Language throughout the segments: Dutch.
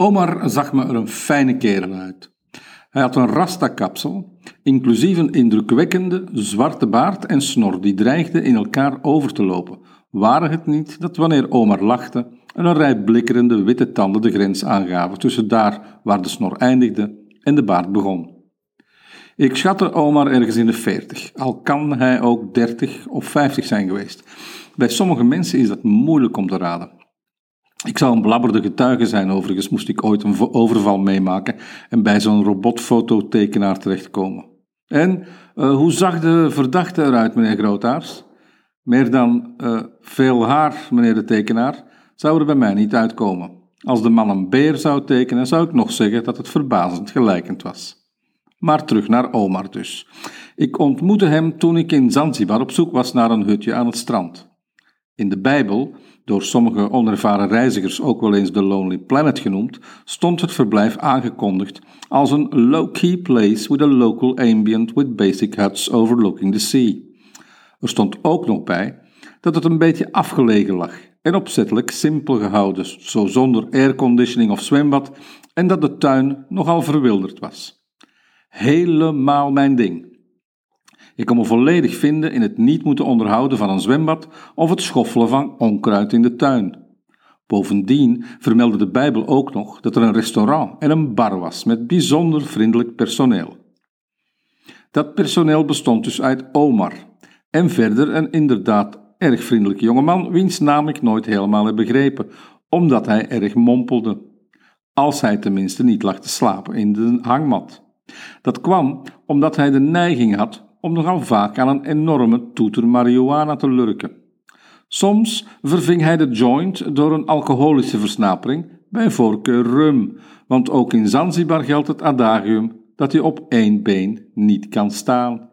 Omar zag me er een fijne kerel uit. Hij had een rasta-kapsel, inclusief een indrukwekkende zwarte baard en snor die dreigde in elkaar over te lopen, waren het niet dat wanneer Omar lachte, een rij blikkerende witte tanden de grens aangaven tussen daar waar de snor eindigde en de baard begon. Ik schatte Omar ergens in de veertig, al kan hij ook dertig of vijftig zijn geweest. Bij sommige mensen is dat moeilijk om te raden. Ik zou een blabberde getuige zijn, overigens moest ik ooit een overval meemaken en bij zo'n robotfototekenaar terechtkomen. En uh, hoe zag de verdachte eruit, meneer Grootaars? Meer dan uh, veel haar, meneer de tekenaar, zou er bij mij niet uitkomen. Als de man een beer zou tekenen, zou ik nog zeggen dat het verbazend gelijkend was. Maar terug naar Omar dus. Ik ontmoette hem toen ik in Zanzibar op zoek was naar een hutje aan het strand. In de Bijbel, door sommige onervaren reizigers ook wel eens de Lonely Planet genoemd, stond het verblijf aangekondigd als een low-key place with a local ambient with basic huts overlooking the sea. Er stond ook nog bij dat het een beetje afgelegen lag en opzettelijk simpel gehouden, zo zonder airconditioning of zwembad, en dat de tuin nogal verwilderd was. Helemaal mijn ding. Ik kon me volledig vinden in het niet moeten onderhouden van een zwembad of het schoffelen van onkruid in de tuin. Bovendien vermeldde de Bijbel ook nog dat er een restaurant en een bar was met bijzonder vriendelijk personeel. Dat personeel bestond dus uit Omar en verder een inderdaad erg vriendelijke jongeman, wiens naam ik nooit helemaal heb begrepen, omdat hij erg mompelde. Als hij tenminste niet lag te slapen in de hangmat. Dat kwam omdat hij de neiging had om nogal vaak aan een enorme toeter marihuana te lurken. Soms verving hij de joint door een alcoholische versnapering, bij voorkeur rum, want ook in Zanzibar geldt het adagium dat je op één been niet kan staan.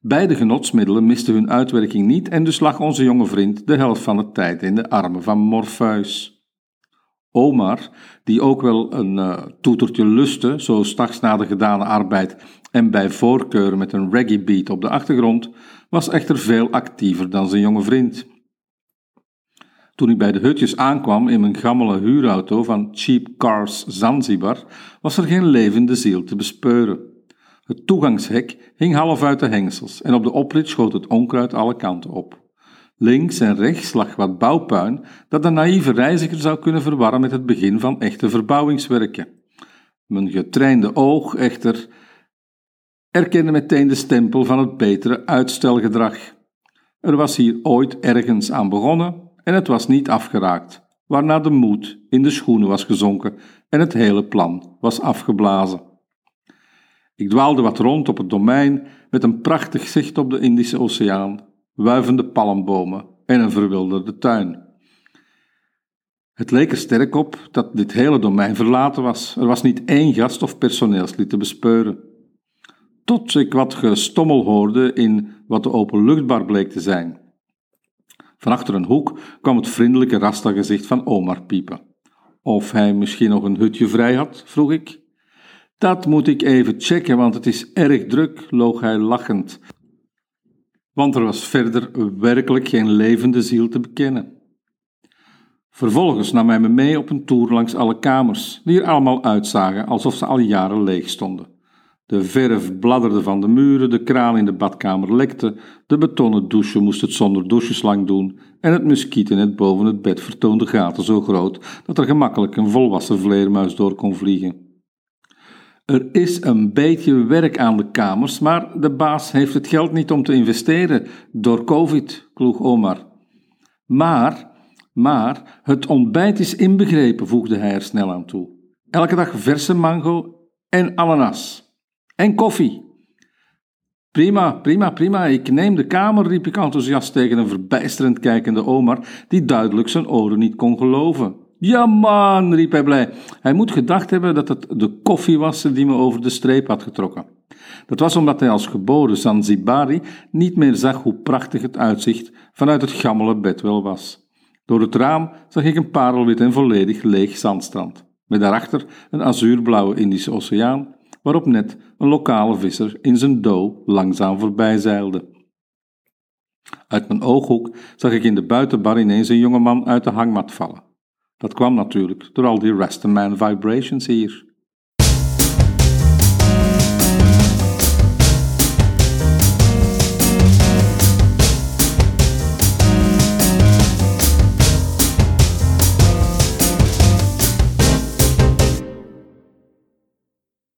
Beide genotsmiddelen misten hun uitwerking niet en dus lag onze jonge vriend de helft van de tijd in de armen van Morpheus. Omar, die ook wel een uh, toetertje lustte, zo straks na de gedane arbeid en bij voorkeur met een reggae beat op de achtergrond, was echter veel actiever dan zijn jonge vriend. Toen ik bij de hutjes aankwam in mijn gammele huurauto van Cheap Cars Zanzibar, was er geen levende ziel te bespeuren. Het toegangshek hing half uit de hengsels en op de oprit schoot het onkruid alle kanten op. Links en rechts lag wat bouwpuin dat de naïeve reiziger zou kunnen verwarren met het begin van echte verbouwingswerken. Mijn getrainde oog echter erkende meteen de stempel van het betere uitstelgedrag. Er was hier ooit ergens aan begonnen en het was niet afgeraakt, waarna de moed in de schoenen was gezonken en het hele plan was afgeblazen. Ik dwaalde wat rond op het domein met een prachtig zicht op de Indische Oceaan wuivende palmbomen en een verwilderde tuin. Het leek er sterk op dat dit hele domein verlaten was. Er was niet één gast of personeelslid te bespeuren. Tot ik wat gestommel hoorde in wat de openluchtbar bleek te zijn. Van achter een hoek kwam het vriendelijke rasta-gezicht van Omar piepen. Of hij misschien nog een hutje vrij had, vroeg ik. Dat moet ik even checken, want het is erg druk, loog hij lachend, want er was verder werkelijk geen levende ziel te bekennen. Vervolgens nam hij me mee op een tour langs alle kamers, die er allemaal uitzagen alsof ze al jaren leeg stonden. De verf bladderde van de muren, de kraan in de badkamer lekte, de betonnen douche moest het zonder doucheslang doen en het muskietennet boven het bed vertoonde gaten zo groot dat er gemakkelijk een volwassen vleermuis door kon vliegen. Er is een beetje werk aan de kamers, maar de baas heeft het geld niet om te investeren door COVID, kloeg Omar. Maar, maar, het ontbijt is inbegrepen, voegde hij er snel aan toe. Elke dag verse mango en ananas. En koffie. Prima, prima, prima, ik neem de kamer, riep ik enthousiast tegen een verbijsterend kijkende Omar, die duidelijk zijn oren niet kon geloven. Ja man, riep hij blij. Hij moet gedacht hebben dat het de koffie was die me over de streep had getrokken. Dat was omdat hij als geboren Zanzibari niet meer zag hoe prachtig het uitzicht vanuit het gammele bed wel was. Door het raam zag ik een parelwit en volledig leeg zandstrand, met daarachter een azuurblauwe Indische oceaan, waarop net een lokale visser in zijn doo langzaam voorbij zeilde. Uit mijn ooghoek zag ik in de buitenbar ineens een jonge man uit de hangmat vallen. Dat kwam natuurlijk door al die Rastaman vibrations hier.